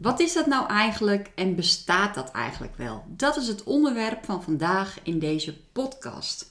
Wat is dat nou eigenlijk en bestaat dat eigenlijk wel? Dat is het onderwerp van vandaag in deze podcast.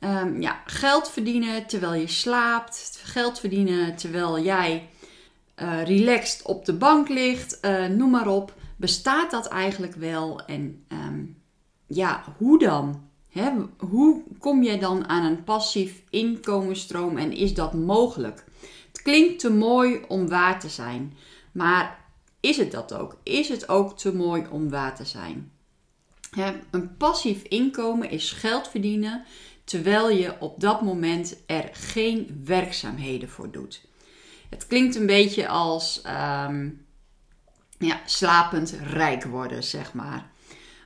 Um, ja, geld verdienen terwijl je slaapt, geld verdienen terwijl jij uh, relaxed op de bank ligt, uh, noem maar op. Bestaat dat eigenlijk wel en um, ja, hoe dan? Hoe kom je dan aan een passief inkomensstroom en is dat mogelijk? Het klinkt te mooi om waar te zijn, maar is het dat ook? Is het ook te mooi om waar te zijn? een passief inkomen is geld verdienen terwijl je op dat moment er geen werkzaamheden voor doet. Het klinkt een beetje als um, ja, slapend rijk worden, zeg maar.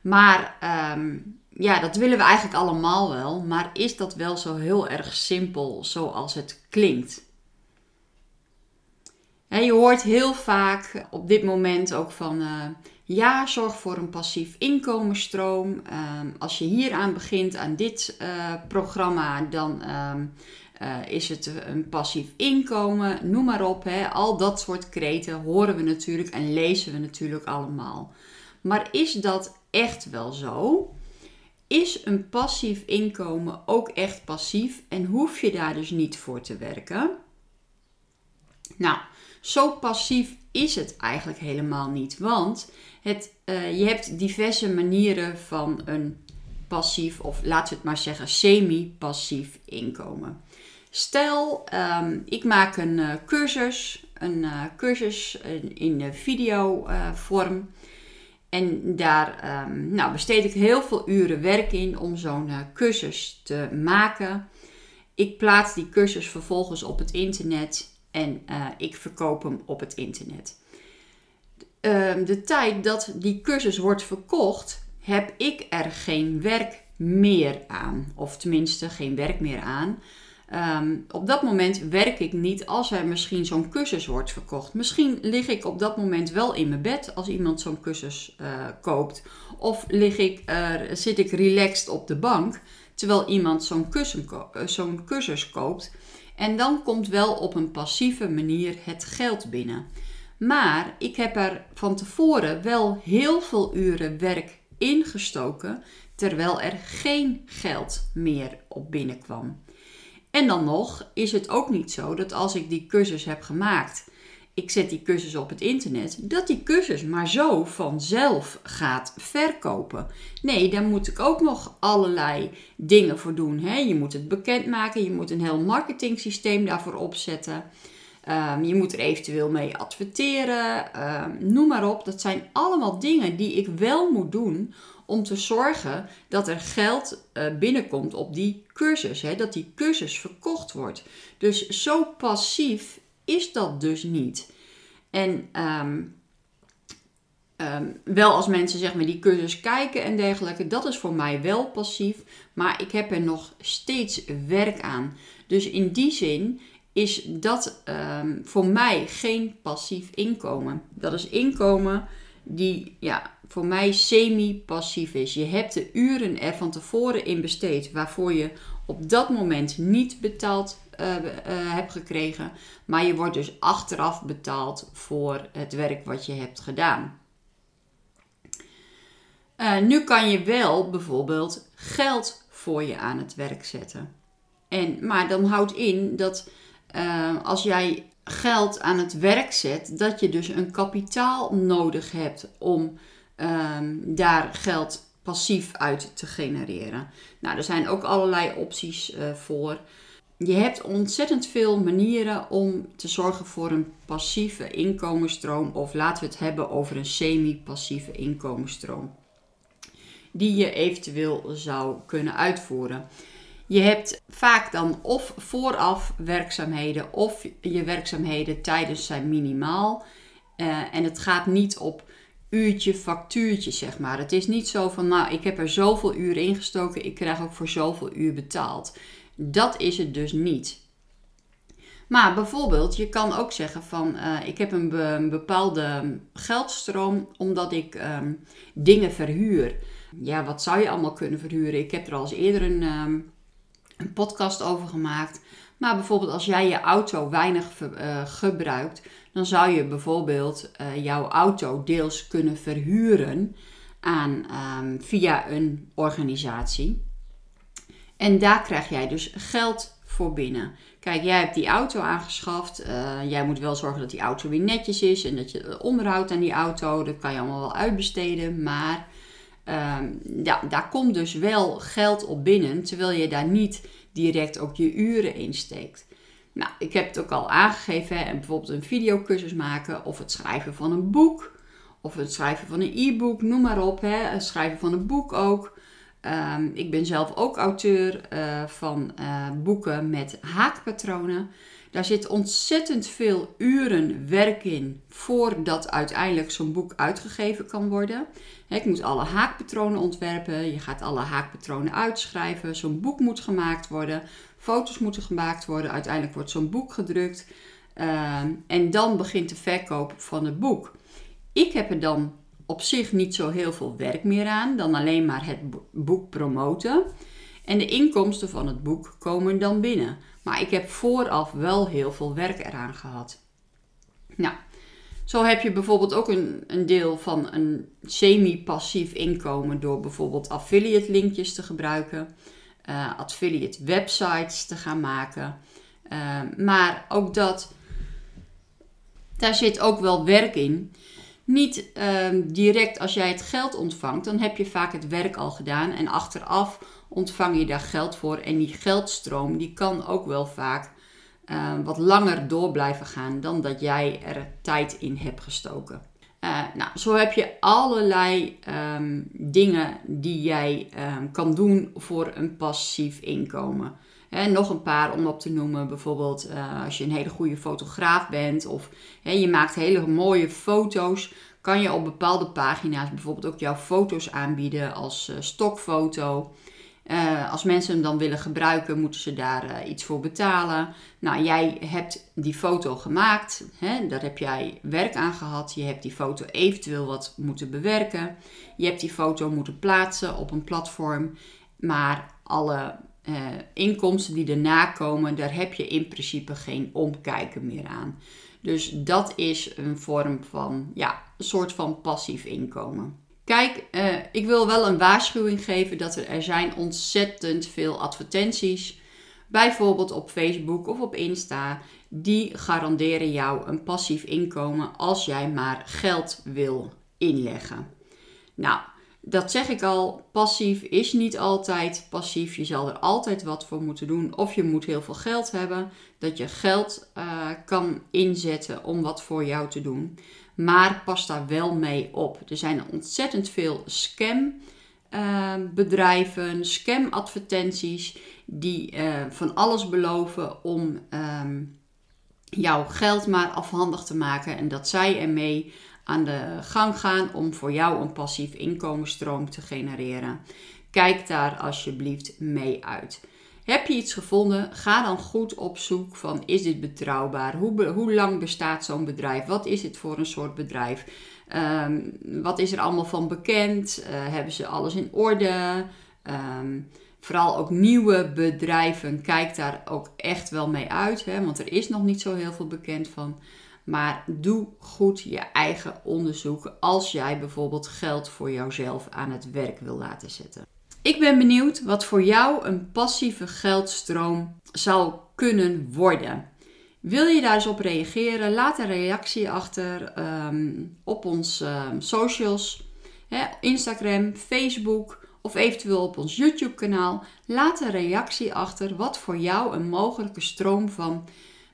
Maar um, ja, dat willen we eigenlijk allemaal wel. Maar is dat wel zo heel erg simpel zoals het klinkt? Je hoort heel vaak op dit moment ook van uh, ja, zorg voor een passief inkomensstroom. Uh, als je hier aan begint aan dit uh, programma, dan ehm, eh, is het een passief inkomen, noem maar op. Hè. Al dat soort kreten horen we natuurlijk en lezen we natuurlijk allemaal. Maar is dat echt wel zo? Is een passief inkomen ook echt passief en hoef je daar dus niet voor te werken? Nou, zo passief is het eigenlijk helemaal niet, want het, uh, je hebt diverse manieren van een passief, of laten we het maar zeggen, semi-passief inkomen. Stel, um, ik maak een uh, cursus, een uh, cursus in, in videovorm. en daar um, nou, besteed ik heel veel uren werk in om zo'n cursus te maken. Ik plaats die cursus vervolgens op het internet en uh, ik verkoop hem op het internet. Uh, de tijd dat die cursus wordt verkocht, heb ik er geen werk meer aan. Of tenminste geen werk meer aan. Um, op dat moment werk ik niet als er misschien zo'n cursus wordt verkocht. Misschien lig ik op dat moment wel in mijn bed als iemand zo'n cursus uh, koopt. Of lig ik, zit ik relaxed op de bank terwijl iemand zo'n zo cursus koopt. En dan komt wel op een passieve manier het geld binnen. Maar ik heb er van tevoren wel heel veel uren werk ingestoken, terwijl er geen geld meer op binnenkwam. En dan nog is het ook niet zo dat als ik die cursus heb gemaakt ik zet die cursus op het internet, dat die cursus maar zo vanzelf gaat verkopen. Nee, daar moet ik ook nog allerlei dingen voor doen. Hè? Je moet het bekendmaken, je moet een heel marketing daarvoor opzetten. Um, je moet er eventueel mee adverteren, um, noem maar op. Dat zijn allemaal dingen die ik wel moet doen om te zorgen dat er geld uh, binnenkomt op die cursus. Hè? Dat die cursus verkocht wordt. Dus zo passief is dat dus niet. En ehm, ehm, wel als mensen zeg maar die cursus kijken en dergelijke, dat is voor mij wel passief, maar ik heb er nog steeds werk aan. Dus in die zin is dat um, voor mij geen passief inkomen. Dat is inkomen die ja, voor mij semi-passief is. Je hebt de uren er van tevoren in besteed waarvoor je op dat moment niet betaald hebt gekregen. Maar je wordt dus achteraf betaald voor het werk wat je hebt gedaan. Uh, nu kan je wel bijvoorbeeld geld voor je aan het werk zetten. En, maar dan houdt in dat als jij geld aan het werk zet, dat je dus een kapitaal nodig hebt om um, daar geld passief uit te genereren. Nou, er zijn ook allerlei opties voor. Je hebt ontzettend veel manieren om te zorgen voor een passieve inkomensstroom, of laten we het hebben over een semi-passieve inkomensstroom, die je eventueel zou kunnen uitvoeren. Je hebt vaak dan of vooraf werkzaamheden of je werkzaamheden tijdens zijn minimaal. Uh, en het gaat niet op uurtje factuurtje, zeg maar. Het is niet zo van, nou, ik heb er zoveel uur ingestoken, ik krijg ook voor zoveel uur betaald. Dat is het dus niet. Maar bijvoorbeeld, je kan ook zeggen van, uh, ik heb een, bepaalde geldstroom omdat ik um, dingen verhuur. Ja, wat zou je allemaal kunnen verhuren? Ik heb er al eens eerder een, um, een podcast over gemaakt. Maar bijvoorbeeld als jij je auto weinig uh, gebruikt, dan zou je bijvoorbeeld uh, jouw auto deels kunnen verhuren aan, um, via een organisatie. En daar krijg jij dus geld voor binnen. Kijk, jij hebt die auto aangeschaft. Uh, jij moet wel zorgen dat die auto weer netjes is en dat je onderhoud aan die auto, dat kan je allemaal wel uitbesteden. Maar uh, ja, daar komt dus wel geld op binnen, terwijl je daar niet direct ook je uren in steekt. Nou, ik heb het ook al aangegeven, hè, bijvoorbeeld een videocursus maken of het schrijven van een boek of het schrijven van een e-book, noem maar op. Hè, het schrijven van een boek ook. Um, ik ben zelf ook auteur uh, van uh, boeken met haakpatronen. Daar zit ontzettend veel uren werk in voordat uiteindelijk zo'n boek uitgegeven kan worden. Ik moet alle haakpatronen ontwerpen, je gaat alle haakpatronen uitschrijven, zo'n boek moet gemaakt worden, foto's moeten gemaakt worden, uiteindelijk wordt zo'n boek gedrukt uh, en dan begint de verkoop van het boek. Ik heb er dan op zich niet zo heel veel werk meer aan dan alleen maar het boek promoten. En de inkomsten van het boek komen dan binnen. Maar ik heb vooraf wel heel veel werk eraan gehad. Nou, zo heb je bijvoorbeeld ook een, een deel van een semi-passief inkomen door bijvoorbeeld affiliate linkjes te gebruiken, uh, affiliate websites te gaan maken. Uh, maar ook dat, daar zit ook wel werk in. Niet uh, direct als jij het geld ontvangt, dan heb je vaak het werk al gedaan en achteraf ontvang je daar geld voor. En die geldstroom die kan ook wel vaak uh, wat langer door blijven gaan dan dat jij er tijd in hebt gestoken. Uh, nou, zo heb je allerlei um, dingen die jij kan doen voor een passief inkomen. Nog een paar om op te noemen. Bijvoorbeeld uh, als je een hele goede fotograaf bent of hè, je maakt hele mooie foto's. Kan je op bepaalde pagina's bijvoorbeeld ook jouw foto's aanbieden als uh, stokfoto. Uh, als mensen hem dan willen gebruiken, moeten ze daar iets voor betalen. Nou, jij hebt die foto gemaakt. Hè, daar heb jij werk aan gehad. Je hebt die foto eventueel wat moeten bewerken. Je hebt die foto moeten plaatsen op een platform. Maar alle uh, inkomsten die erna komen, daar heb je in principe geen omkijken meer aan. Dus dat is een vorm van, ja, een soort van passief inkomen. Kijk, uh, ik wil wel een waarschuwing geven dat er, er zijn ontzettend veel advertenties, bijvoorbeeld op Facebook of op Insta, die garanderen jou een passief inkomen als jij maar geld wil inleggen. Nou, dat zeg ik al, passief is niet altijd passief. Je zal er altijd wat voor moeten doen. Of je moet heel veel geld hebben, dat je geld uh, kan inzetten om wat voor jou te doen. Maar pas daar wel mee op. Er zijn ontzettend veel scam uh, bedrijven, scam advertenties die uh, van alles beloven om um, jouw geld maar afhandig te maken en dat zij ermee aan de gang gaan om voor jou een passief inkomensstroom te genereren. Kijk daar alsjeblieft mee uit. Heb je iets gevonden? Ga dan goed op zoek van is dit betrouwbaar? Hoe, hoe lang bestaat zo'n bedrijf? Wat is het voor een soort bedrijf? Um, wat is er allemaal van bekend? Uh, hebben ze alles in orde? Um, vooral ook nieuwe bedrijven, kijk daar ook echt wel mee uit. Hè? Want er is nog niet zo heel veel bekend van. Maar doe goed je eigen onderzoek als jij bijvoorbeeld geld voor jouzelf aan het werk wil laten zetten. Ik ben benieuwd wat voor jou een passieve geldstroom zou kunnen worden. Wil je daar eens op reageren? Laat een reactie achter um, op onze um, socials, hè, Instagram, Facebook of eventueel op ons YouTube kanaal. Laat een reactie achter wat voor jou een mogelijke stroom van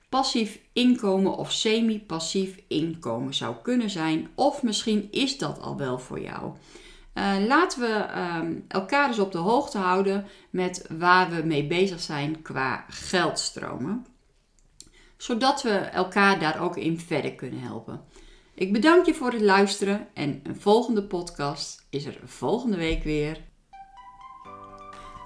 passief inkomen of semi-passief inkomen zou kunnen zijn. Of misschien is dat al wel voor jou. Uh, laten we um, elkaar dus op de hoogte houden met waar we mee bezig zijn qua geldstromen. Zodat we elkaar daar ook in verder kunnen helpen. Ik bedank je voor het luisteren en een volgende podcast is er volgende week weer.